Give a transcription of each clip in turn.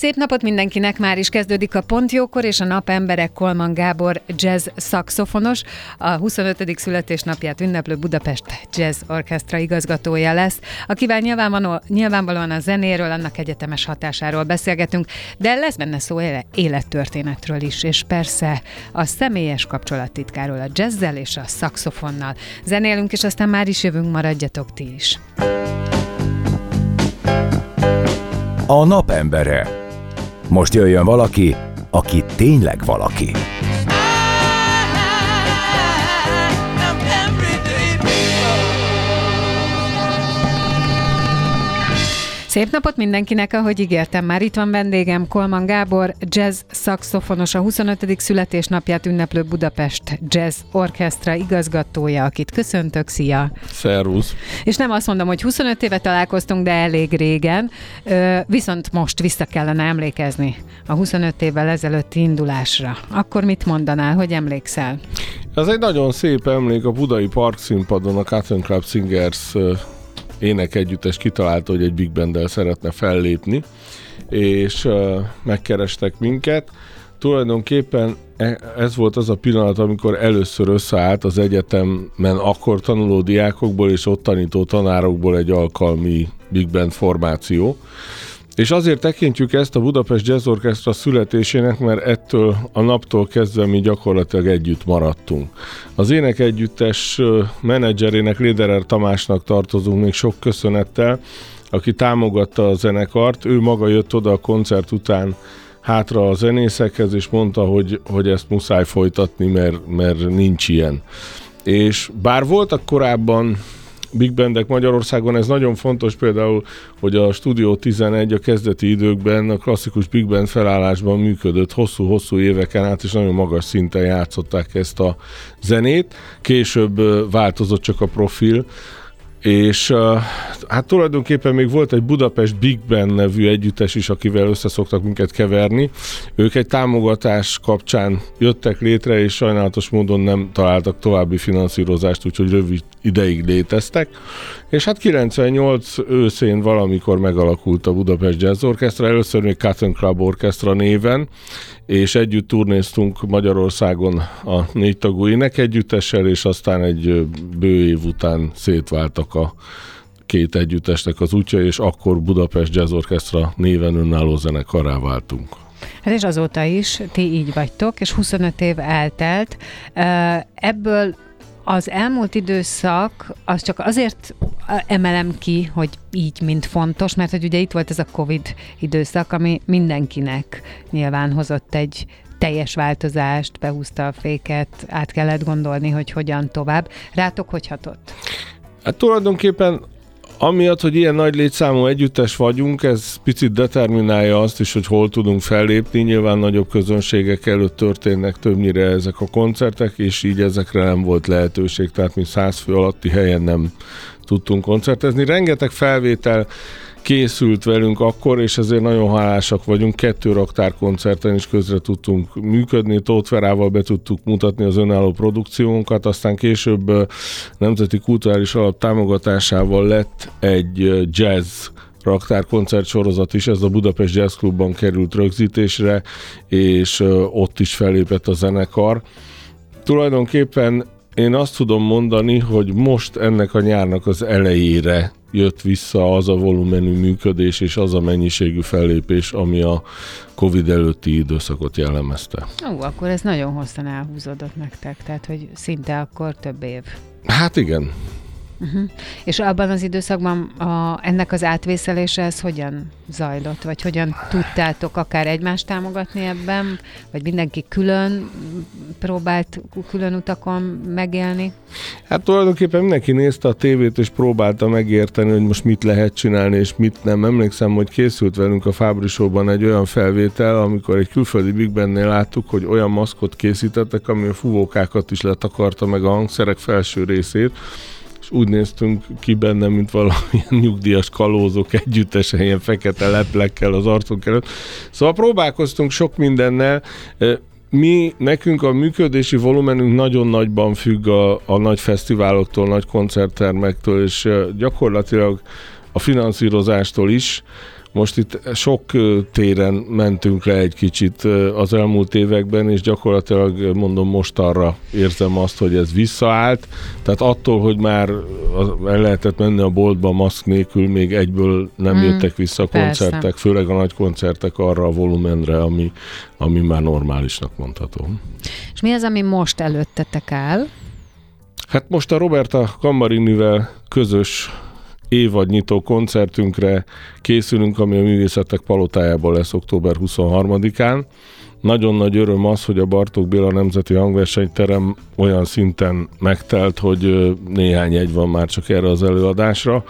Szép napot mindenkinek, már is kezdődik a Pontjókor, és a napemberek Kolman Gábor jazz szakszofonos, a 25. születésnapját ünneplő Budapest Jazz Orchestra igazgatója lesz, akivel nyilvánvalóan a zenéről, annak egyetemes hatásáról beszélgetünk, de lesz benne szó élettörténetről is, és persze a személyes kapcsolattitkáról, a jazzzel és a szakszofonnal. Zenélünk, és aztán már is jövünk, maradjatok ti is. A napembere. Most jöjjön valaki, aki tényleg valaki. Szép napot mindenkinek, ahogy ígértem, már itt van vendégem Kolman Gábor, jazz szakszofonos, a 25. születésnapját ünneplő Budapest Jazz Orchestra igazgatója, akit köszöntök, szia! Szervusz! És nem azt mondom, hogy 25 éve találkoztunk, de elég régen, viszont most vissza kellene emlékezni a 25 évvel ezelőtti indulásra. Akkor mit mondanál, hogy emlékszel? Ez egy nagyon szép emlék a Budai Park színpadon a Cotton Club Singers énekegyüttes kitalálta, hogy egy big band szeretne fellépni, és megkerestek minket. Tulajdonképpen e, ez volt az a pillanat, amikor először összeállt az egyetemen akkor tanuló diákokból és ott tanító tanárokból egy alkalmi big band formáció. És azért tekintjük ezt a Budapest Jazz Orchestra születésének, mert ettől a naptól kezdve mi gyakorlatilag együtt maradtunk. Az ének együttes menedzserének, Léderer Tamásnak tartozunk még sok köszönettel, aki támogatta a zenekart. Ő maga jött oda a koncert után hátra a zenészekhez, és mondta, hogy, hogy ezt muszáj folytatni, mert, mert nincs ilyen. És bár voltak korábban big bandek Magyarországon, ez nagyon fontos például, hogy a Studio 11 a kezdeti időkben a klasszikus big band felállásban működött hosszú-hosszú éveken át, és nagyon magas szinten játszották ezt a zenét. Később változott csak a profil, és hát tulajdonképpen még volt egy Budapest Big Band nevű együttes is, akivel összeszoktak minket keverni. Ők egy támogatás kapcsán jöttek létre, és sajnálatos módon nem találtak további finanszírozást, úgyhogy rövid ideig léteztek. És hát 98 őszén valamikor megalakult a Budapest Jazz Orchestra, először még Cotton Club Orchestra néven, és együtt turnéztunk Magyarországon a négy tagú együttessel, és aztán egy bő év után szétváltak a két együttesnek az útja, és akkor Budapest Jazz Orchestra néven önálló zenekarrá váltunk. Hát és azóta is ti így vagytok, és 25 év eltelt. Ebből az elmúlt időszak, az csak azért emelem ki, hogy így, mint fontos, mert hogy ugye itt volt ez a Covid időszak, ami mindenkinek nyilván hozott egy teljes változást, behúzta a féket, át kellett gondolni, hogy hogyan tovább. Rátok hogy hatott? Hát tulajdonképpen Amiatt, hogy ilyen nagy létszámú együttes vagyunk, ez picit determinálja azt is, hogy hol tudunk fellépni. Nyilván nagyobb közönségek előtt történnek többnyire ezek a koncertek, és így ezekre nem volt lehetőség, tehát mi száz fő alatti helyen nem tudtunk koncertezni. Rengeteg felvétel készült velünk akkor, és ezért nagyon hálásak vagyunk. Kettő raktár koncerten is közre tudtunk működni, Tóth be tudtuk mutatni az önálló produkciónkat, aztán később Nemzeti Kulturális Alap támogatásával lett egy jazz raktárkoncert sorozat is, ez a Budapest Jazz Clubban került rögzítésre, és ott is fellépett a zenekar. Tulajdonképpen én azt tudom mondani, hogy most ennek a nyárnak az elejére jött vissza az a volumenű működés és az a mennyiségű fellépés, ami a Covid előtti időszakot jellemezte. Ó, akkor ez nagyon hosszan elhúzódott nektek, tehát hogy szinte akkor több év. Hát igen. Uh-huh. És abban az időszakban a, ennek az átvészelése ez hogyan zajlott? Vagy hogyan tudtátok akár egymást támogatni ebben? Vagy mindenki külön próbált külön utakon megélni? Hát tulajdonképpen mindenki nézte a tévét, és próbálta megérteni, hogy most mit lehet csinálni, és mit nem. Emlékszem, hogy készült velünk a Fábrisóban egy olyan felvétel, amikor egy külföldi Big Bandnél láttuk, hogy olyan maszkot készítettek, ami a fúvókákat is letakarta meg a hangszerek felső részét, úgy néztünk ki benne, mint valamilyen nyugdíjas kalózok együttesen, ilyen fekete leplekkel az arcunk előtt. Szóval próbálkoztunk sok mindennel, mi, nekünk a működési volumenünk nagyon nagyban függ a, a nagy fesztiváloktól, nagy koncerttermektől, és gyakorlatilag a finanszírozástól is. Most itt sok téren mentünk le egy kicsit az elmúlt években, és gyakorlatilag mondom most arra érzem azt, hogy ez visszaállt. Tehát attól, hogy már el lehetett menni a boltba maszk nélkül, még egyből nem mm, jöttek vissza a koncertek, persze. főleg a nagy koncertek arra a volumenre, ami, ami már normálisnak mondható. És mi az, ami most előttetek áll? Hát most a Roberta Kammarinivel közös évadnyitó koncertünkre készülünk, ami a Művészetek Palotájában lesz október 23-án. Nagyon nagy öröm az, hogy a Bartók Béla Nemzeti Hangversenyterem olyan szinten megtelt, hogy néhány egy van már csak erre az előadásra.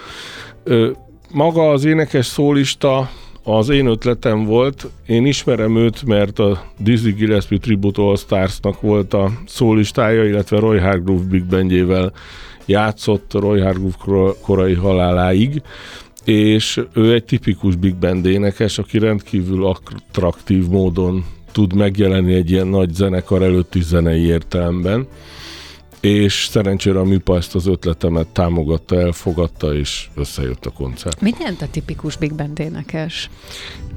Maga az énekes szólista az én ötletem volt, én ismerem őt, mert a Dizzy Gillespie Tribute All Stars-nak volt a szólistája, illetve Roy Hargrove Big Bandjével játszott Roy Hargrove korai haláláig, és ő egy tipikus big band énekes, aki rendkívül attraktív módon tud megjelenni egy ilyen nagy zenekar előtti zenei értelemben, és szerencsére a MIPA ezt az ötletemet támogatta, elfogadta, és összejött a koncert. Mit jelent a tipikus big band énekes?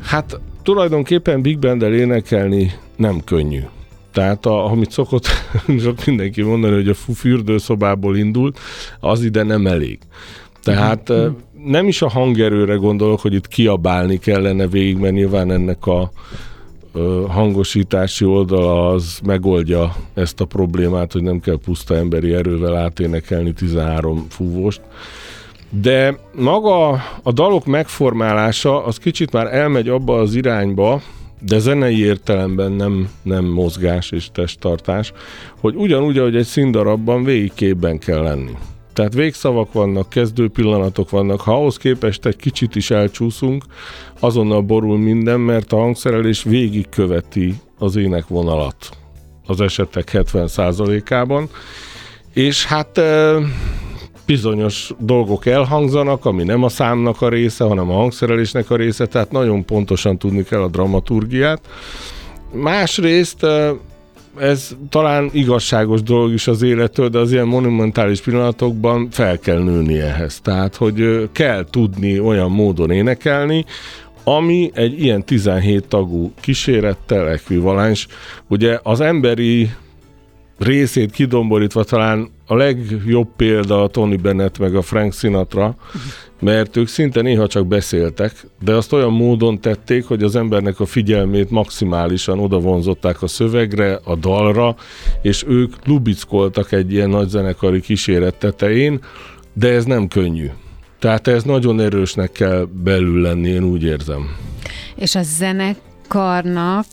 Hát tulajdonképpen big band énekelni nem könnyű. Tehát a, amit szokott sok mindenki mondani, hogy a fürdőszobából indult, az ide nem elég. Tehát mm. nem is a hangerőre gondolok, hogy itt kiabálni kellene végig, mert nyilván ennek a hangosítási oldala az megoldja ezt a problémát, hogy nem kell puszta emberi erővel áténekelni 13 fúvóst. De maga a dalok megformálása az kicsit már elmegy abba az irányba, de zenei értelemben nem, nem mozgás és testtartás, hogy ugyanúgy, ahogy egy színdarabban végig képben kell lenni. Tehát végszavak vannak, kezdő pillanatok vannak, ha ahhoz képest egy kicsit is elcsúszunk, azonnal borul minden, mert a hangszerelés végig követi az énekvonalat az esetek 70%-ában, és hát bizonyos dolgok elhangzanak, ami nem a számnak a része, hanem a hangszerelésnek a része, tehát nagyon pontosan tudni kell a dramaturgiát. Másrészt ez talán igazságos dolog is az élettől, de az ilyen monumentális pillanatokban fel kell nőni ehhez. Tehát, hogy kell tudni olyan módon énekelni, ami egy ilyen 17 tagú kísérettel ekvivalens. Ugye az emberi részét kidomborítva talán a legjobb példa a Tony Bennett meg a Frank Sinatra, mert ők szinte néha csak beszéltek, de azt olyan módon tették, hogy az embernek a figyelmét maximálisan odavonzották a szövegre, a dalra, és ők lubickoltak egy ilyen nagy zenekari kíséret tetején, de ez nem könnyű. Tehát ez nagyon erősnek kell belül lenni, én úgy érzem. És a zenekarnak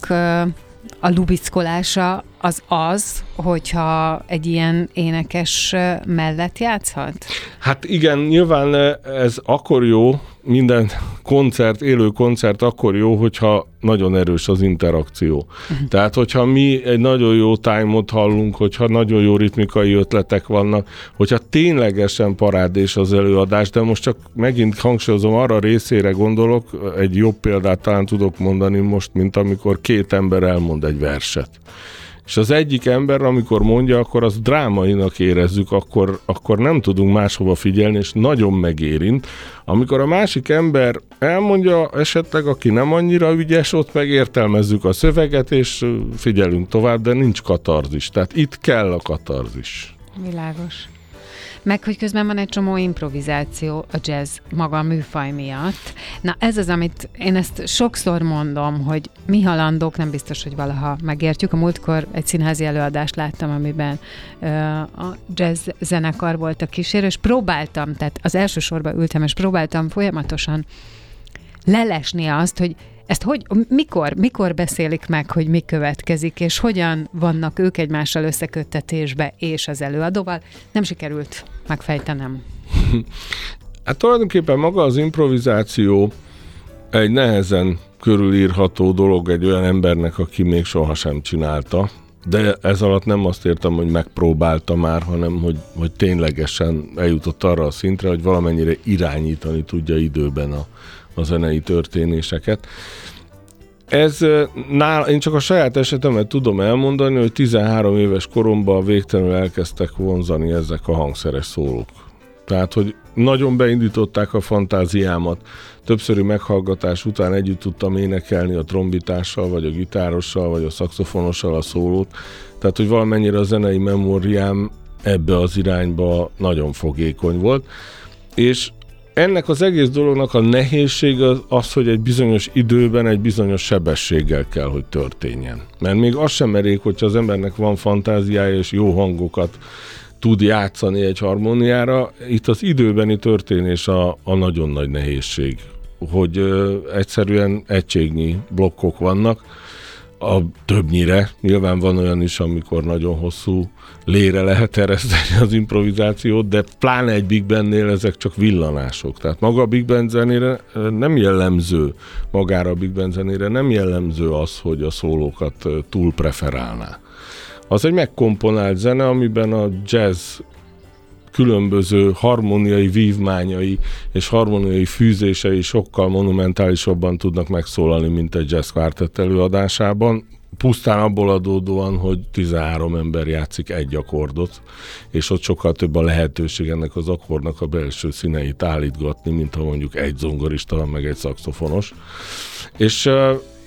a lubickolása az az, hogyha egy ilyen énekes mellett játszhat? Hát igen, nyilván ez akkor jó, minden koncert, élő koncert akkor jó, hogyha nagyon erős az interakció. Uh-huh. Tehát, hogyha mi egy nagyon jó time-ot hallunk, hogyha nagyon jó ritmikai ötletek vannak, hogyha ténylegesen parádés az előadás, de most csak megint hangsúlyozom, arra részére gondolok, egy jobb példát talán tudok mondani most, mint amikor két ember elmond egy verset és az egyik ember, amikor mondja, akkor az drámainak érezzük, akkor, akkor nem tudunk máshova figyelni, és nagyon megérint. Amikor a másik ember elmondja, esetleg aki nem annyira ügyes, ott megértelmezzük a szöveget, és figyelünk tovább, de nincs katarzis. Tehát itt kell a katarzis. Világos. Meg hogy közben van egy csomó improvizáció a jazz maga a műfaj miatt. Na ez az, amit én ezt sokszor mondom, hogy mi halandók, nem biztos, hogy valaha megértjük. A múltkor egy színházi előadást láttam, amiben uh, a jazz zenekar volt a kísérő, és próbáltam, tehát az első sorba ültem, és próbáltam folyamatosan lelesni azt, hogy ezt hogy, mikor, mikor beszélik meg, hogy mi következik, és hogyan vannak ők egymással összeköttetésbe és az előadóval? Nem sikerült megfejtenem. Hát tulajdonképpen maga az improvizáció egy nehezen körülírható dolog egy olyan embernek, aki még sohasem csinálta. De ez alatt nem azt értem, hogy megpróbálta már, hanem hogy, hogy ténylegesen eljutott arra a szintre, hogy valamennyire irányítani tudja időben a, a zenei történéseket. Ez nál, én csak a saját esetemet tudom elmondani, hogy 13 éves koromban végtelenül elkezdtek vonzani ezek a hangszeres szólók. Tehát, hogy nagyon beindították a fantáziámat. Többszöri meghallgatás után együtt tudtam énekelni a trombitással, vagy a gitárossal, vagy a szakszofonossal a szólót. Tehát, hogy valamennyire a zenei memóriám ebbe az irányba nagyon fogékony volt. És ennek az egész dolognak a nehézsége az, hogy egy bizonyos időben egy bizonyos sebességgel kell, hogy történjen. Mert még az sem merék, hogyha az embernek van fantáziája és jó hangokat tud játszani egy harmóniára, itt az időbeni történés a, a nagyon nagy nehézség, hogy ö, egyszerűen egységnyi blokkok vannak, a többnyire. Nyilván van olyan is, amikor nagyon hosszú lére lehet ereszteni az improvizációt, de pláne egy Big Bandnél ezek csak villanások. Tehát maga a Big Band zenére nem jellemző, magára a Big Band zenére nem jellemző az, hogy a szólókat túl preferálná. Az egy megkomponált zene, amiben a jazz különböző harmóniai vívmányai és harmóniai fűzései sokkal monumentálisabban tudnak megszólalni, mint egy jazz quartet előadásában. Pusztán abból adódóan, hogy 13 ember játszik egy akkordot, és ott sokkal több a lehetőség ennek az akkordnak a belső színeit állítgatni, mint ha mondjuk egy zongorista van, meg egy szakszofonos. És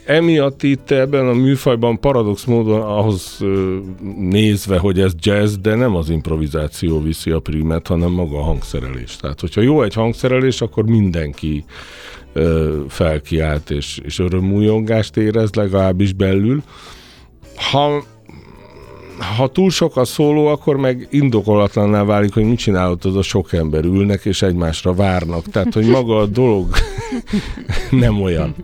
emiatt itt ebben a műfajban paradox módon ahhoz nézve, hogy ez jazz, de nem az improvizáció viszi a primet, hanem maga a hangszerelés. Tehát, hogyha jó egy hangszerelés, akkor mindenki felkiált és, és örömújongást érez legalábbis belül. Ha ha túl sok a szóló, akkor meg indokolatlanná válik, hogy mit csinálod, az a sok ember ülnek és egymásra várnak. Tehát, hogy maga a dolog nem olyan.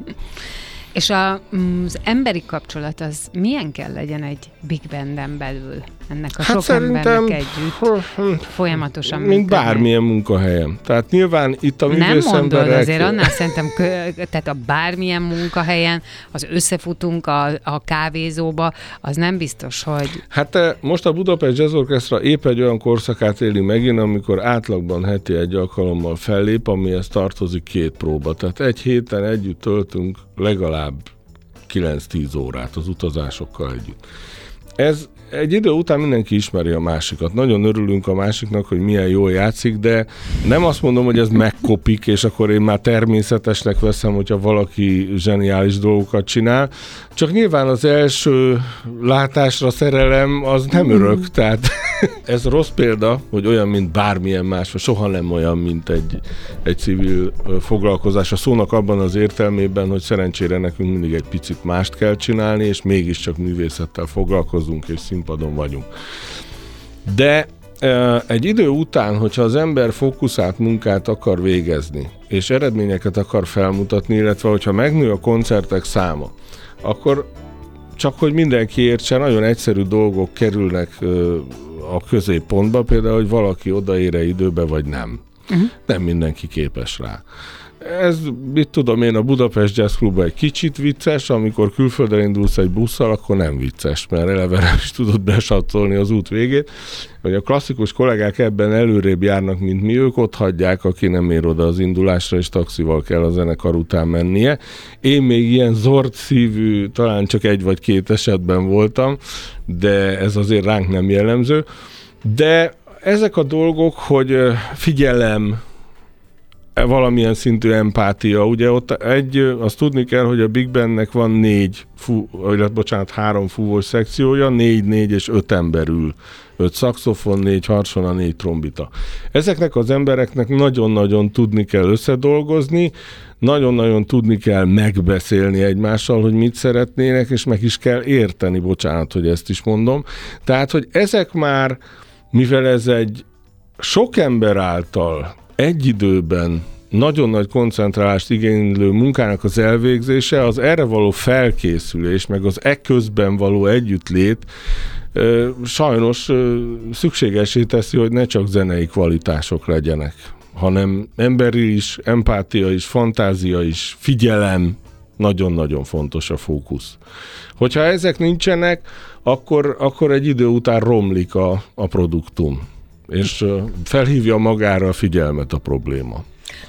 És a, mm, az emberi kapcsolat az milyen kell legyen egy Big Banden belül? Ennek a hát sok embernek együtt folyamatosan Mint működni. bármilyen munkahelyen. Tehát nyilván itt a Nem mondod, azért annál szerintem, tehát a bármilyen munkahelyen, az összefutunk a, a kávézóba, az nem biztos, hogy... Hát te, most a Budapest Jazz Orchestra épp egy olyan korszakát éli megint, amikor átlagban heti egy alkalommal fellép, amihez tartozik két próba. Tehát egy héten együtt töltünk legalább 9-10 órát az utazásokkal együtt. Ez egy idő után mindenki ismeri a másikat. Nagyon örülünk a másiknak, hogy milyen jól játszik, de nem azt mondom, hogy ez megkopik, és akkor én már természetesnek veszem, hogyha valaki zseniális dolgokat csinál. Csak nyilván az első látásra szerelem az nem örök, tehát ez rossz példa, hogy olyan, mint bármilyen más, vagy soha nem olyan, mint egy, egy civil foglalkozás. A szónak abban az értelmében, hogy szerencsére nekünk mindig egy picit mást kell csinálni, és mégiscsak művészettel foglalkozunk, és színpadon vagyunk. De egy idő után, hogyha az ember fókuszált munkát akar végezni, és eredményeket akar felmutatni, illetve hogyha megnő a koncertek száma, akkor csak hogy mindenki értse, nagyon egyszerű dolgok kerülnek a középpontba, például, hogy valaki odaére időbe, vagy nem. Uh-huh. Nem mindenki képes rá. Ez, mit tudom én, a Budapest Jazz Club egy kicsit vicces, amikor külföldre indulsz egy busszal, akkor nem vicces, mert eleve nem is tudod besatolni az út végét. Hogy a klasszikus kollégák ebben előrébb járnak, mint mi, ők ott hagyják, aki nem ér oda az indulásra, és taxival kell a zenekar után mennie. Én még ilyen zord szívű, talán csak egy vagy két esetben voltam, de ez azért ránk nem jellemző. De ezek a dolgok, hogy figyelem, valamilyen szintű empátia. Ugye ott egy, azt tudni kell, hogy a Big Bandnek van négy, fú, vagy bocsánat, három fúvós szekciója, négy, négy és öt ember ül. Öt szaxofon, négy harsona, négy trombita. Ezeknek az embereknek nagyon-nagyon tudni kell összedolgozni, nagyon-nagyon tudni kell megbeszélni egymással, hogy mit szeretnének, és meg is kell érteni, bocsánat, hogy ezt is mondom. Tehát, hogy ezek már, mivel ez egy sok ember által egy időben nagyon nagy koncentrálást igénylő munkának az elvégzése, az erre való felkészülés, meg az e közben való együttlét sajnos szükségesé teszi, hogy ne csak zenei kvalitások legyenek, hanem emberi is, empátia is, fantázia is, figyelem, nagyon-nagyon fontos a fókusz. Hogyha ezek nincsenek, akkor, akkor egy idő után romlik a, a produktum, és felhívja magára a figyelmet a probléma.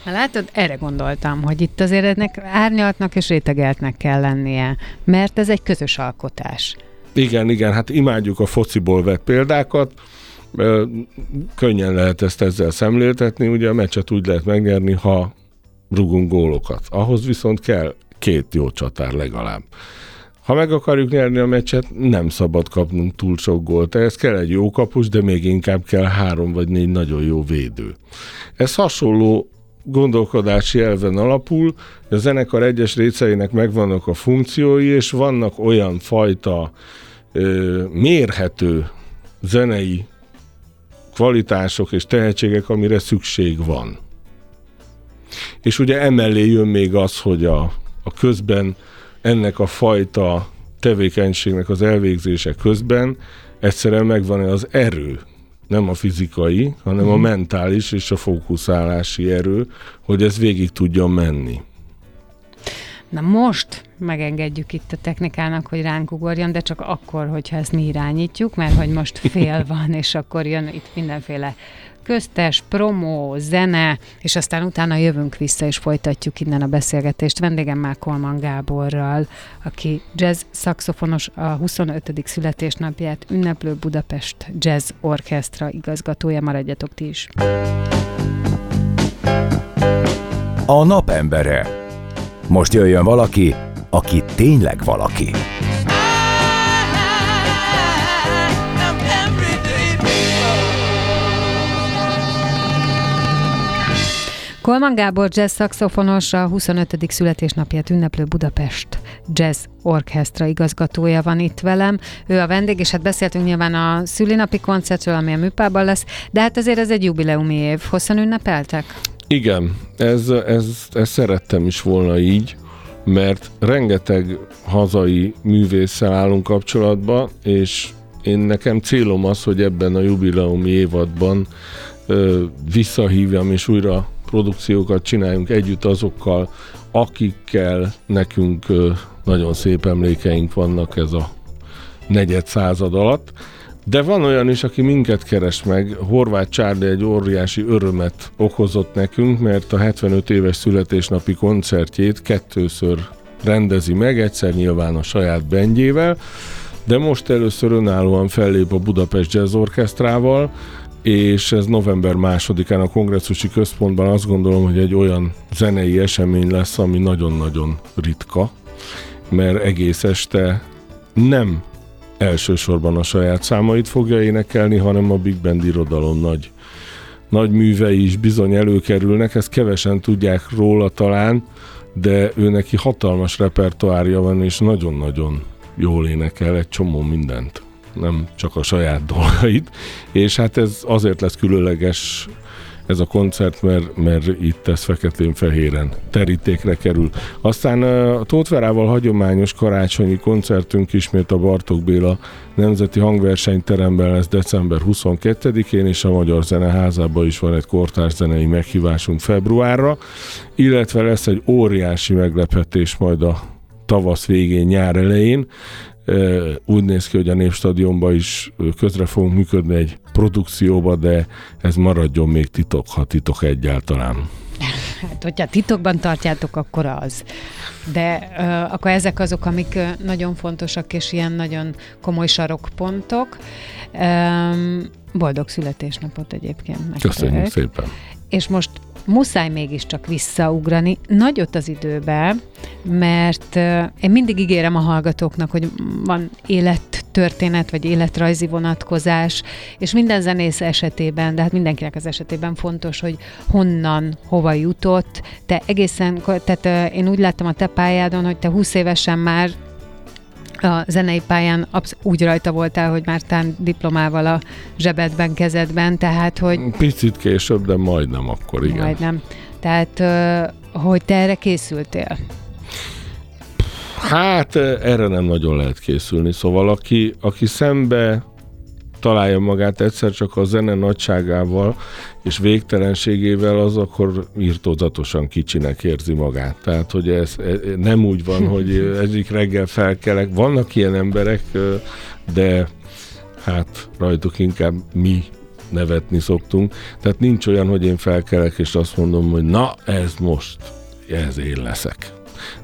Na látod, erre gondoltam, hogy itt azért ennek árnyaltnak és rétegeltnek kell lennie, mert ez egy közös alkotás. Igen, igen, hát imádjuk a fociból vett példákat, könnyen lehet ezt ezzel szemléltetni, ugye a meccset úgy lehet megnyerni, ha rugunk gólokat. Ahhoz viszont kell két jó csatár legalább. Ha meg akarjuk nyerni a meccset, nem szabad kapnunk túl sok gólt. Ehhez kell egy jó kapus, de még inkább kell három vagy négy nagyon jó védő. Ez hasonló gondolkodási elven alapul, hogy a zenekar egyes részeinek megvannak a funkciói, és vannak olyan fajta ö, mérhető zenei kvalitások és tehetségek, amire szükség van. És ugye emellé jön még az, hogy a, a közben ennek a fajta tevékenységnek az elvégzése közben egyszerűen megvan az erő, nem a fizikai, hanem a mhm. mentális és a fókuszálási erő, hogy ez végig tudjon menni. Na most megengedjük itt a technikának, hogy ránk ugorjon, de csak akkor, hogyha ezt mi irányítjuk, mert hogy most fél van, és akkor jön itt mindenféle köztes, promó, zene, és aztán utána jövünk vissza, és folytatjuk innen a beszélgetést vendégemmel Kolman Gáborral, aki jazz szakszofonos, a 25. születésnapját ünneplő Budapest Jazz Orchestra igazgatója. Maradjatok ti is. A napembere. Most jöjjön valaki, aki tényleg valaki. Kolman Gábor jazz szakszofonos, a 25. születésnapját ünneplő Budapest Jazz Orchestra igazgatója van itt velem. Ő a vendég, és hát beszéltünk nyilván a szülinapi koncertről, ami a műpában lesz, de hát azért ez egy jubileumi év. Hosszan ünnepeltek? Igen, ez, ez, ez szerettem is volna így, mert rengeteg hazai művésszel állunk kapcsolatba, és én nekem célom az, hogy ebben a jubileumi évadban ö, visszahívjam és újra produkciókat csináljunk együtt azokkal, akikkel nekünk nagyon szép emlékeink vannak ez a negyed század alatt. De van olyan is, aki minket keres meg. Horváth Csárdi egy óriási örömet okozott nekünk, mert a 75 éves születésnapi koncertjét kettőször rendezi meg, egyszer nyilván a saját bendjével, de most először önállóan fellép a Budapest Jazz Orchestrával, és ez november másodikán a kongresszusi központban azt gondolom, hogy egy olyan zenei esemény lesz, ami nagyon-nagyon ritka, mert egész este nem elsősorban a saját számait fogja énekelni, hanem a Big Band irodalom nagy, nagy művei is bizony előkerülnek, ezt kevesen tudják róla talán, de ő neki hatalmas repertoárja van, és nagyon-nagyon jól énekel egy csomó mindent nem csak a saját dolgait, és hát ez azért lesz különleges ez a koncert, mert, mert itt ez feketén-fehéren terítékre kerül. Aztán a Tótverával hagyományos karácsonyi koncertünk ismét a Bartok Béla Nemzeti Hangversenyteremben lesz december 22-én, és a Magyar Zeneházában is van egy kortárs zenei meghívásunk februárra, illetve lesz egy óriási meglepetés majd a tavasz végén, nyár elején úgy néz ki, hogy a Népstadionban is közre fogunk működni egy produkcióba, de ez maradjon még titok, ha titok egyáltalán. Hát, hogyha titokban tartjátok, akkor az. De uh, akkor ezek azok, amik uh, nagyon fontosak, és ilyen nagyon komoly sarokpontok. Um, boldog születésnapot egyébként. Köszönjük szépen. És most muszáj mégiscsak visszaugrani nagyot az időbe, mert én mindig ígérem a hallgatóknak, hogy van élettörténet, vagy életrajzi vonatkozás, és minden zenész esetében, de hát mindenkinek az esetében fontos, hogy honnan, hova jutott. Te egészen, tehát én úgy láttam a te pályádon, hogy te 20 évesen már a zenei pályán absz- úgy rajta voltál, hogy már tán diplomával a zsebedben, kezedben, tehát hogy... Picit később, de majdnem akkor, igen. Majdnem. Tehát, hogy te erre készültél? Hát erre nem nagyon lehet készülni, szóval aki, aki szembe találja magát egyszer csak a zene nagyságával és végtelenségével, az akkor írtózatosan kicsinek érzi magát. Tehát, hogy ez nem úgy van, hogy egyik reggel felkelek. Vannak ilyen emberek, de hát rajtuk inkább mi nevetni szoktunk. Tehát nincs olyan, hogy én felkelek, és azt mondom, hogy na, ez most, ez én leszek.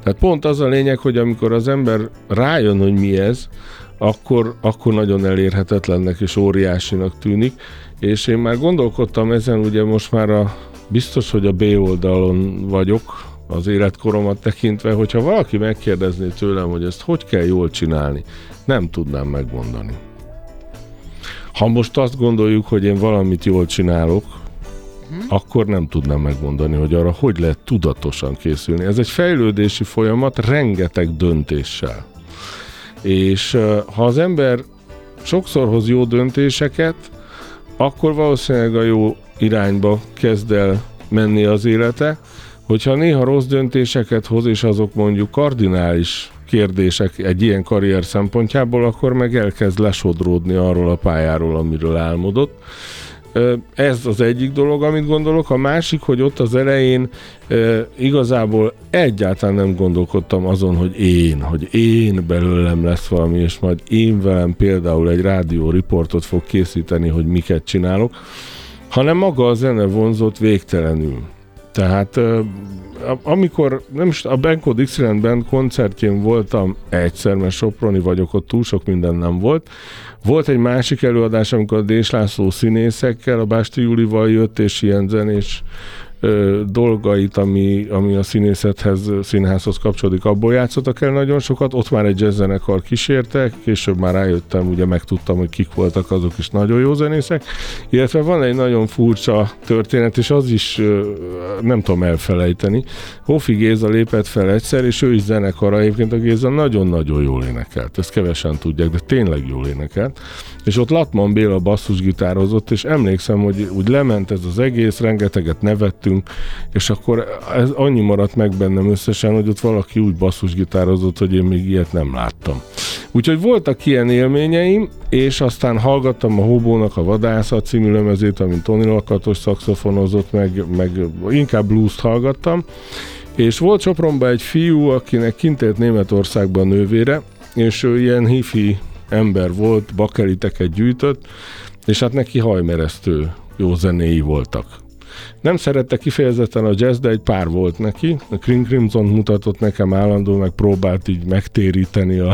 Tehát pont az a lényeg, hogy amikor az ember rájön, hogy mi ez, akkor, akkor nagyon elérhetetlennek és óriásinak tűnik, és én már gondolkodtam ezen, ugye most már a, biztos, hogy a B oldalon vagyok, az életkoromat tekintve, hogyha valaki megkérdezné tőlem, hogy ezt hogy kell jól csinálni, nem tudnám megmondani. Ha most azt gondoljuk, hogy én valamit jól csinálok, uh-huh. akkor nem tudnám megmondani, hogy arra hogy lehet tudatosan készülni. Ez egy fejlődési folyamat rengeteg döntéssel. És ha az ember sokszor hoz jó döntéseket, akkor valószínűleg a jó irányba kezd el menni az élete. Hogyha néha rossz döntéseket hoz, és azok mondjuk kardinális kérdések egy ilyen karrier szempontjából, akkor meg elkezd lesodródni arról a pályáról, amiről álmodott. Ez az egyik dolog, amit gondolok. A másik, hogy ott az elején igazából egyáltalán nem gondolkodtam azon, hogy én, hogy én belőlem lesz valami, és majd én velem például egy rádió riportot fog készíteni, hogy miket csinálok, hanem maga a zene vonzott végtelenül. Tehát amikor nem is a Benko Dixieland koncertjén voltam egyszer, mert Soproni vagyok, ott túl sok minden nem volt, volt egy másik előadás, amikor a Dés László színészekkel, a Básti Julival jött, és ilyen zenés dolgait, ami, ami a színészethez, színházhoz kapcsolódik, abból játszottak el nagyon sokat. Ott már egy jazzzenekar kísértek, később már rájöttem, ugye megtudtam, hogy kik voltak azok is nagyon jó zenészek. Illetve van egy nagyon furcsa történet, és az is nem tudom elfelejteni. Hofi Géza lépett fel egyszer, és ő is zenekar, egyébként a Géza nagyon-nagyon jól énekelt. Ezt kevesen tudják, de tényleg jól énekelt. És ott Latman Béla basszusgitározott, és emlékszem, hogy úgy lement ez az egész, rengeteget nevettünk, beszéltünk, és akkor ez annyi maradt meg bennem összesen, hogy ott valaki úgy basszusgitározott, hogy én még ilyet nem láttam. Úgyhogy voltak ilyen élményeim, és aztán hallgattam a Hobónak a Vadászat című lemezét, amint Tony Lakatos szakszofonozott, meg, meg inkább blues hallgattam, és volt Sopronban egy fiú, akinek kint élt Németországban nővére, és ő ilyen hifi ember volt, bakeliteket gyűjtött, és hát neki hajmeresztő jó zenéi voltak. Nem szerette kifejezetten a jazz, de egy pár volt neki. A King Crimson mutatott nekem állandó, meg próbált így megtéríteni a,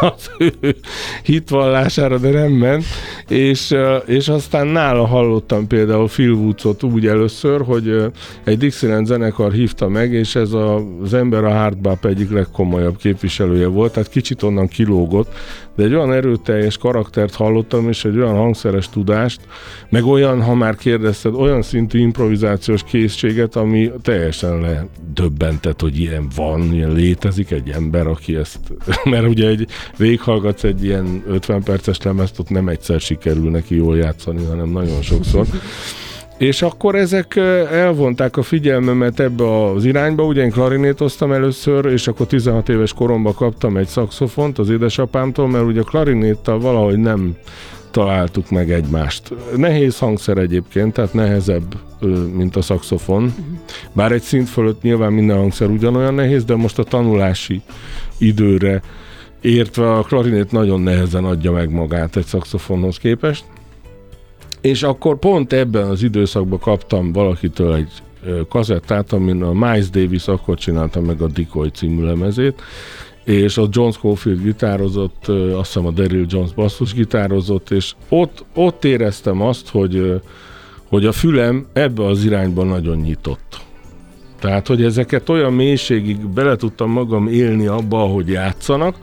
az ő hitvallására, de nem ment. És, és aztán nála hallottam például Phil Woodsot úgy először, hogy egy Dixieland zenekar hívta meg, és ez az ember a hardbop egyik legkomolyabb képviselője volt, tehát kicsit onnan kilógott, de egy olyan erőteljes karaktert hallottam, és egy olyan hangszeres tudást, meg olyan, ha már kérdezted, olyan szintű improvizációs készséget, ami teljesen ledöbbentett, hogy ilyen van, ilyen létezik egy ember, aki ezt, mert ugye egy véghallgatsz egy ilyen 50 perces lemezt, ott nem egyszer sikerül neki jól játszani, hanem nagyon sokszor. És akkor ezek elvonták a figyelmemet ebbe az irányba, ugye én klarinétoztam először, és akkor 16 éves koromban kaptam egy szakszofont az édesapámtól, mert ugye a klarinéttal valahogy nem találtuk meg egymást. Nehéz hangszer egyébként, tehát nehezebb, mint a szakszofon. Bár egy szint fölött nyilván minden hangszer ugyanolyan nehéz, de most a tanulási időre értve a klarinét nagyon nehezen adja meg magát egy szakszofonhoz képest. És akkor pont ebben az időszakban kaptam valakitől egy kazettát, amin a Miles Davis akkor csinálta meg a Decoy című lemezét, és a John Scofield gitározott, azt hiszem a Daryl Jones basszus gitározott, és ott, ott éreztem azt, hogy hogy a fülem ebbe az irányba nagyon nyitott. Tehát, hogy ezeket olyan mélységig bele tudtam magam élni abba, hogy játszanak,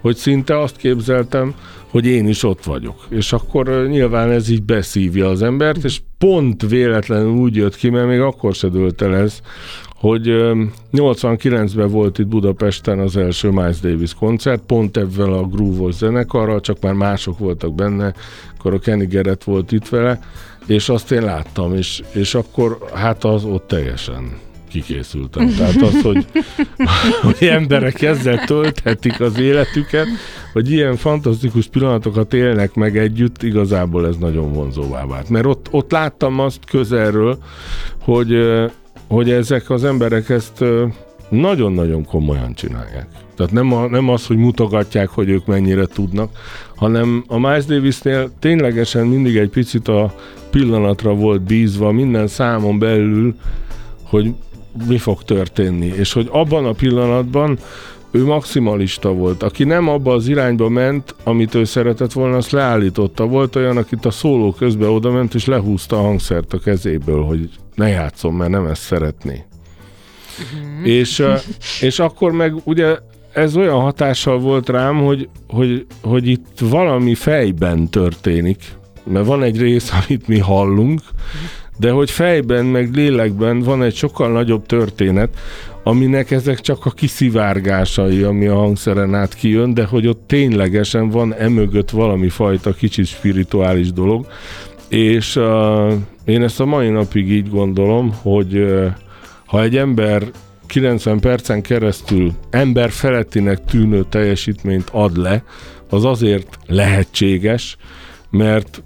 hogy szinte azt képzeltem, hogy én is ott vagyok. És akkor nyilván ez így beszívja az embert, és pont véletlenül úgy jött ki, mert még akkor se dőlt el ez, hogy 89-ben volt itt Budapesten az első Miles Davis koncert, pont ebben a groove zenekarral, csak már mások voltak benne, akkor a Kenny Garrett volt itt vele, és azt én láttam, és, és akkor hát az ott teljesen kikészültem. Tehát az, hogy, hogy emberek ezzel tölthetik az életüket, hogy ilyen fantasztikus pillanatokat élnek meg együtt, igazából ez nagyon vonzóvá vált. Mert ott, ott láttam azt közelről, hogy, hogy ezek az emberek ezt nagyon-nagyon komolyan csinálják. Tehát nem, a, nem az, hogy mutogatják, hogy ők mennyire tudnak, hanem a Miles Davisnél ténylegesen mindig egy picit a pillanatra volt bízva, minden számon belül, hogy mi fog történni, és hogy abban a pillanatban ő maximalista volt. Aki nem abba az irányba ment, amit ő szeretett volna, azt leállította. Volt olyan, akit a szóló közben oda ment, és lehúzta a hangszert a kezéből, hogy ne játszom, mert nem ezt szeretné. Mm. És, és akkor meg ugye ez olyan hatással volt rám, hogy, hogy, hogy itt valami fejben történik, mert van egy rész, amit mi hallunk, de hogy fejben, meg lélekben van egy sokkal nagyobb történet, aminek ezek csak a kiszivárgásai, ami a hangszeren át kijön, de hogy ott ténylegesen van emögött valami fajta kicsit spirituális dolog, és uh, én ezt a mai napig így gondolom, hogy uh, ha egy ember 90 percen keresztül ember felettinek tűnő teljesítményt ad le, az azért lehetséges, mert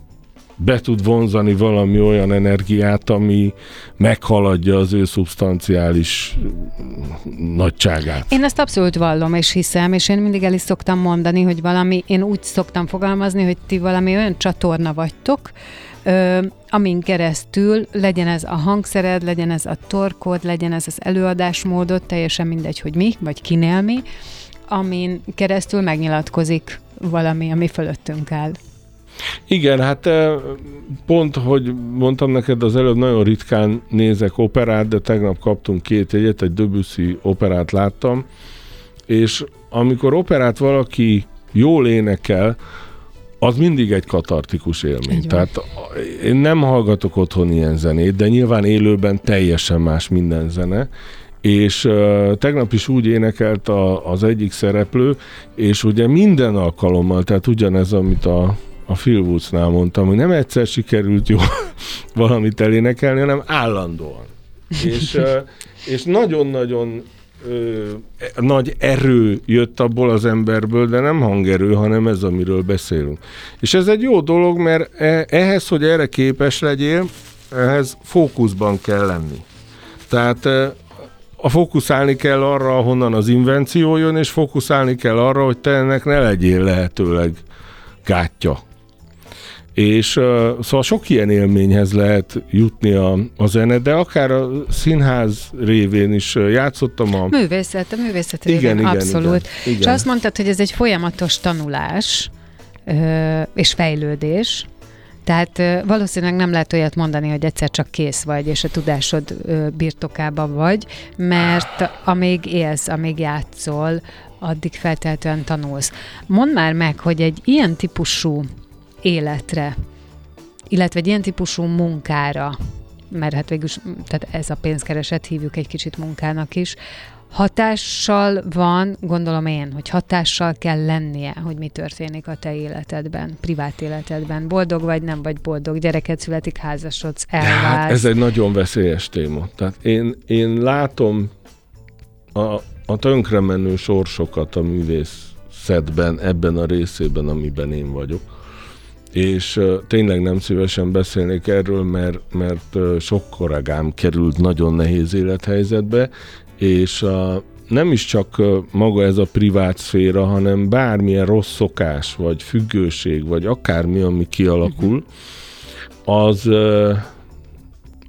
be tud vonzani valami olyan energiát, ami meghaladja az ő szubstanciális nagyságát. Én ezt abszolút vallom és hiszem, és én mindig el is szoktam mondani, hogy valami, én úgy szoktam fogalmazni, hogy ti valami olyan csatorna vagytok, ö, amin keresztül legyen ez a hangszered, legyen ez a torkod, legyen ez az előadásmódot, teljesen mindegy, hogy mi, vagy kinél mi, amin keresztül megnyilatkozik valami, ami fölöttünk áll. Igen, hát pont, hogy mondtam neked az előbb, nagyon ritkán nézek operát, de tegnap kaptunk két egyet, egy Debussy operát láttam, és amikor operát valaki jól énekel, az mindig egy katartikus élmény. Tehát én nem hallgatok otthon ilyen zenét, de nyilván élőben teljesen más minden zene, és uh, tegnap is úgy énekelt a, az egyik szereplő, és ugye minden alkalommal, tehát ugyanez, amit a a Phil Woodsnál mondtam, hogy nem egyszer sikerült jó valamit elénekelni, hanem állandóan. és, és nagyon-nagyon ö, nagy erő jött abból az emberből, de nem hangerő, hanem ez, amiről beszélünk. És ez egy jó dolog, mert e, ehhez, hogy erre képes legyél, ehhez fókuszban kell lenni. Tehát a fókuszálni kell arra, ahonnan az invenció jön, és fókuszálni kell arra, hogy te ennek ne legyél lehetőleg gátja. És uh, szóval sok ilyen élményhez lehet jutni a, a zene, de akár a színház révén is játszottam a... Művészet, a művészet révén igen, abszolút. Igen, igen. És azt mondtad, hogy ez egy folyamatos tanulás ö, és fejlődés, tehát valószínűleg nem lehet olyat mondani, hogy egyszer csak kész vagy, és a tudásod birtokában vagy, mert amíg élsz, amíg játszol, addig feltétlenül tanulsz. Mondd már meg, hogy egy ilyen típusú életre, illetve egy ilyen típusú munkára, mert hát végül tehát ez a pénzkereset hívjuk egy kicsit munkának is, hatással van, gondolom én, hogy hatással kell lennie, hogy mi történik a te életedben, privát életedben. Boldog vagy, nem vagy boldog, gyereket születik, házasodsz, hát elválsz. Hát ez egy nagyon veszélyes téma. Tehát én, én látom a, a tönkremenő sorsokat a művészetben, ebben a részében, amiben én vagyok és tényleg nem szívesen beszélnék erről, mert, mert sok kollégám került nagyon nehéz élethelyzetbe, és a, nem is csak maga ez a privát szféra, hanem bármilyen rossz szokás, vagy függőség, vagy akármi, ami kialakul, az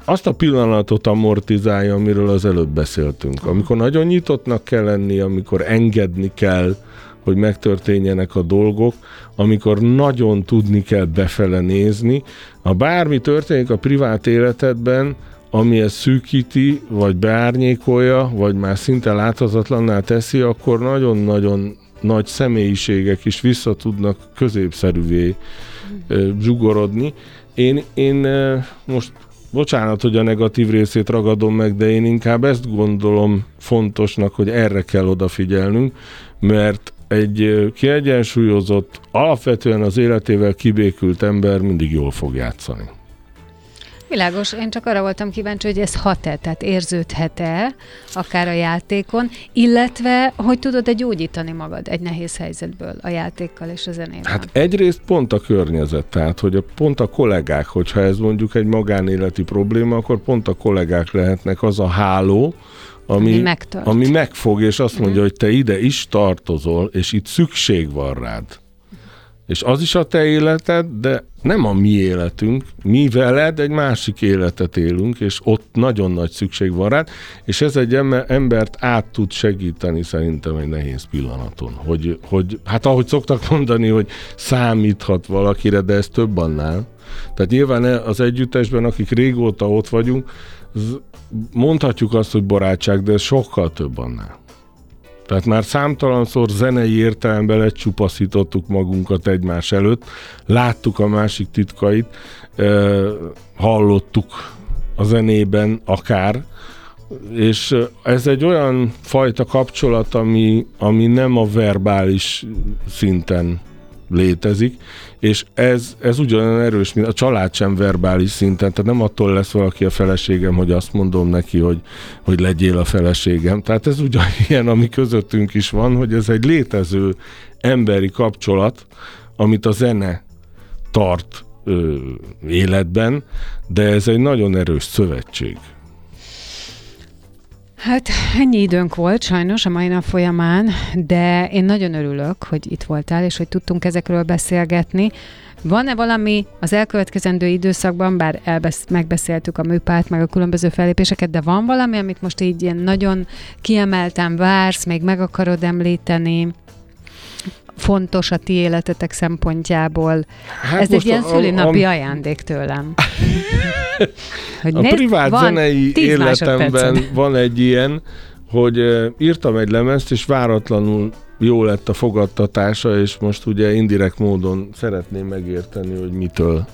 azt a pillanatot amortizálja, amiről az előbb beszéltünk. Amikor nagyon nyitottnak kell lenni, amikor engedni kell, hogy megtörténjenek a dolgok, amikor nagyon tudni kell befele nézni. Ha bármi történik a privát életedben, ami ezt szűkíti, vagy beárnyékolja, vagy már szinte láthatatlanná teszi, akkor nagyon-nagyon nagy személyiségek is vissza tudnak középszerűvé zsugorodni. Én, én most bocsánat, hogy a negatív részét ragadom meg, de én inkább ezt gondolom fontosnak, hogy erre kell odafigyelnünk, mert egy kiegyensúlyozott, alapvetően az életével kibékült ember mindig jól fog játszani. Világos, én csak arra voltam kíváncsi, hogy ez hat-e, tehát érződhet-e akár a játékon, illetve hogy tudod-e gyógyítani magad egy nehéz helyzetből a játékkal és a zenével? Hát egyrészt pont a környezet, tehát hogy a, pont a kollégák, hogyha ez mondjuk egy magánéleti probléma, akkor pont a kollégák lehetnek az a háló, ami, ami, ami megfog, és azt mondja, uh-huh. hogy te ide is tartozol, és itt szükség van rád. És az is a te életed, de nem a mi életünk. Mi veled egy másik életet élünk, és ott nagyon nagy szükség van rád, és ez egy embert át tud segíteni szerintem egy nehéz pillanaton. Hogy, hogy hát ahogy szoktak mondani, hogy számíthat valakire, de ez több annál. Tehát nyilván az együttesben, akik régóta ott vagyunk, mondhatjuk azt, hogy barátság, de ez sokkal több annál. Tehát már számtalanszor zenei értelemben lecsupaszítottuk magunkat egymás előtt, láttuk a másik titkait, hallottuk a zenében akár, és ez egy olyan fajta kapcsolat, ami, ami nem a verbális szinten létezik, és ez, ez ugyanolyan erős, mint a család sem verbális szinten, tehát nem attól lesz valaki a feleségem, hogy azt mondom neki, hogy, hogy legyél a feleségem. Tehát ez ugyanilyen, ami közöttünk is van, hogy ez egy létező emberi kapcsolat, amit a zene tart ö, életben, de ez egy nagyon erős szövetség. Hát ennyi időnk volt sajnos a mai nap folyamán, de én nagyon örülök, hogy itt voltál, és hogy tudtunk ezekről beszélgetni. Van-e valami az elkövetkezendő időszakban, bár elbesz- megbeszéltük a műpát, meg a különböző fellépéseket, de van valami, amit most így ilyen nagyon kiemelten vársz, még meg akarod említeni? Fontos a ti életetek szempontjából. Hát Ez egy ilyen szülinapi a, a... ajándék tőlem. hogy a nézd, privát van zenei életemben van egy ilyen, hogy írtam egy lemezt, és váratlanul jó lett a fogadtatása, és most ugye indirekt módon szeretném megérteni, hogy mitől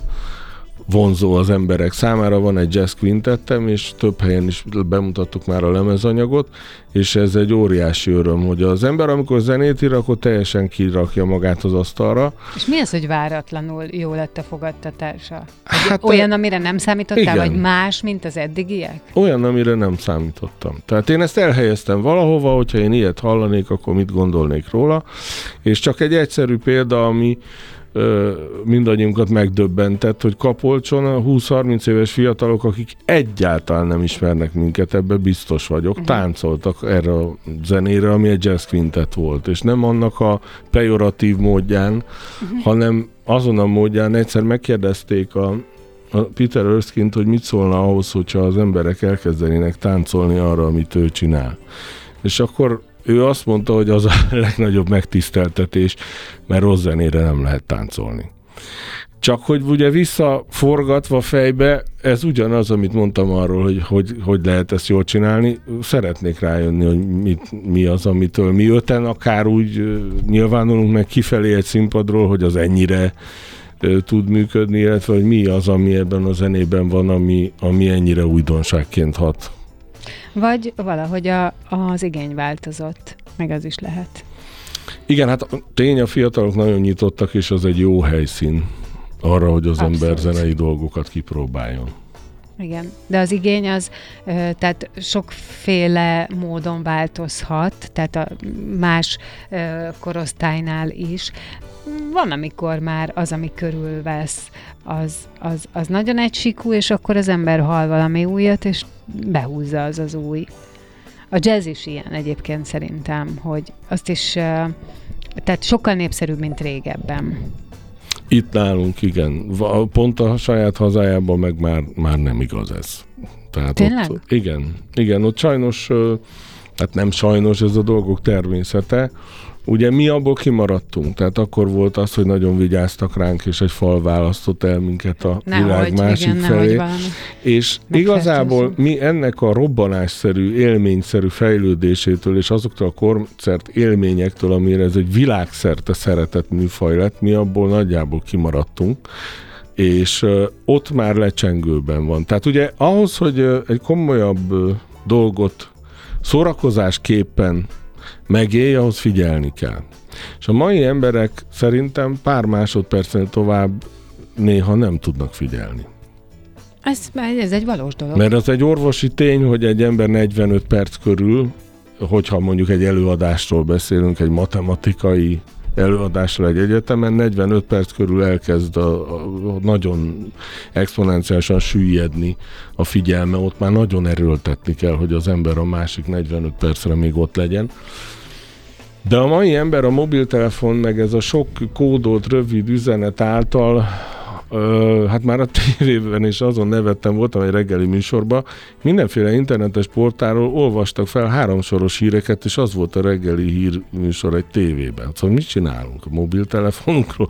vonzó az emberek számára. Van egy jazz quintettem, és több helyen is bemutattuk már a lemezanyagot, és ez egy óriási öröm, hogy az ember, amikor zenét ír, akkor teljesen kirakja magát az asztalra. És mi az, hogy váratlanul jó lett a fogadtatása? Hát, olyan, amire nem számítottál, igen. vagy más, mint az eddigiek? Olyan, amire nem számítottam. Tehát én ezt elhelyeztem valahova, hogyha én ilyet hallanék, akkor mit gondolnék róla, és csak egy egyszerű példa, ami mindannyiunkat megdöbbentett, hogy Kapolcson a 20-30 éves fiatalok, akik egyáltalán nem ismernek minket, ebbe biztos vagyok, uh-huh. táncoltak erre a zenére, ami egy jazz quintet volt, és nem annak a pejoratív módján, uh-huh. hanem azon a módján egyszer megkérdezték a, a Peter Erskine-t, hogy mit szólna ahhoz, hogyha az emberek elkezdenének táncolni arra, amit ő csinál. És akkor ő azt mondta, hogy az a legnagyobb megtiszteltetés, mert rossz zenére nem lehet táncolni. Csak hogy ugye visszaforgatva fejbe, ez ugyanaz, amit mondtam arról, hogy, hogy hogy lehet ezt jól csinálni. Szeretnék rájönni, hogy mit, mi az, amitől mi öten akár úgy nyilvánulunk meg kifelé egy színpadról, hogy az ennyire tud működni, illetve hogy mi az, ami ebben a zenében van, ami, ami ennyire újdonságként hat vagy valahogy a, az igény változott, meg az is lehet. Igen, hát tény, a fiatalok nagyon nyitottak, és az egy jó helyszín arra, hogy az Abszolút. ember zenei dolgokat kipróbáljon. Igen, de az igény az, tehát sokféle módon változhat, tehát a más korosztálynál is. Van, amikor már az, ami körülvesz, az, az, az nagyon egysíkú, és akkor az ember hall valami újat, és behúzza az az új. A jazz is ilyen egyébként szerintem, hogy azt is, tehát sokkal népszerűbb, mint régebben. Itt nálunk igen. Pont a saját hazájában meg már, már nem igaz ez. Tehát Tényleg? Ott, igen, igen, ott sajnos Tehát nem sajnos ez a dolgok természete. Ugye mi abból kimaradtunk, tehát akkor volt az, hogy nagyon vigyáztak ránk, és egy fal választott el minket a Nehogy, világ másik igen, felé. valami. És igazából mi ennek a robbanásszerű, élményszerű fejlődésétől és azoktól a koncert élményektől, amire ez egy világszerte szeretett műfaj lett, mi abból nagyjából kimaradtunk és ott már lecsengőben van. Tehát ugye ahhoz, hogy egy komolyabb dolgot szórakozásképpen megélj, ahhoz figyelni kell. És a mai emberek szerintem pár másodpercen tovább néha nem tudnak figyelni. Ez, ez egy valós dolog. Mert az egy orvosi tény, hogy egy ember 45 perc körül, hogyha mondjuk egy előadásról beszélünk, egy matematikai előadásra egy egyetemen, 45 perc körül elkezd a, a, a nagyon exponenciálisan süllyedni a figyelme, ott már nagyon erőltetni kell, hogy az ember a másik 45 percre még ott legyen. De a mai ember a mobiltelefon, meg ez a sok kódolt rövid üzenet által Ö, hát már a tévében is azon nevettem, voltam egy reggeli műsorban, mindenféle internetes portáról olvastak fel háromsoros híreket, és az volt a reggeli hír műsor egy tévében. Szóval mit csinálunk? A mobiltelefonunkról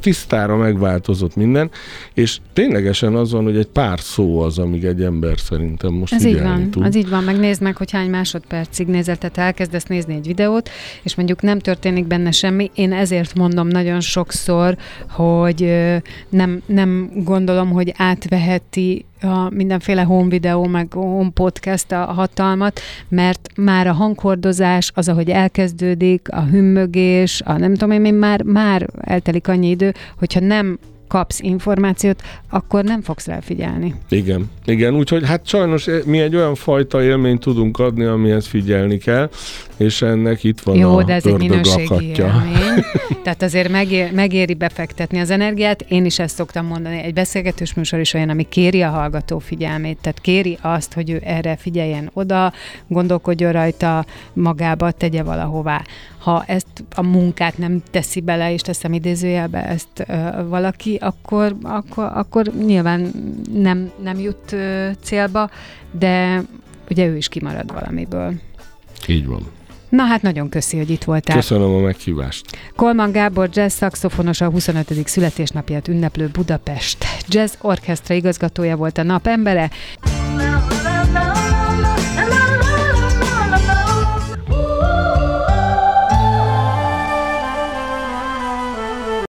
tisztára megváltozott minden, és ténylegesen az van, hogy egy pár szó az, amíg egy ember szerintem most Ez így van, tud. az így van, megnézd meg, hogy hány másodpercig nézel, tehát elkezdesz nézni egy videót, és mondjuk nem történik benne semmi. Én ezért mondom nagyon sokszor, hogy ö, nem, nem gondolom, hogy átveheti a mindenféle home videó, meg home podcast a hatalmat, mert már a hanghordozás, az, ahogy elkezdődik, a hümmögés, a nem tudom én, már, már eltelik annyi idő, hogyha nem kapsz információt, akkor nem fogsz rá figyelni. Igen, igen, úgyhogy hát sajnos mi egy olyan fajta élményt tudunk adni, amihez figyelni kell, és ennek itt van Jó, a de ez egy minőségi lakatja. élmény. Tehát azért megér, megéri befektetni az energiát. Én is ezt szoktam mondani. Egy beszélgetős műsor is olyan, ami kéri a hallgató figyelmét. Tehát kéri azt, hogy ő erre figyeljen oda, gondolkodjon rajta, magába tegye valahová. Ha ezt a munkát nem teszi bele, és teszem idézőjelbe ezt ö, valaki, akkor, akkor, akkor nyilván nem, nem jut ö, célba, de ugye ő is kimarad valamiből. Így van. Na hát nagyon köszi, hogy itt voltál. Köszönöm a meghívást. Kolman Gábor jazz szaxofonos a 25. születésnapját ünneplő Budapest Jazz Orchestra igazgatója volt a nap embere.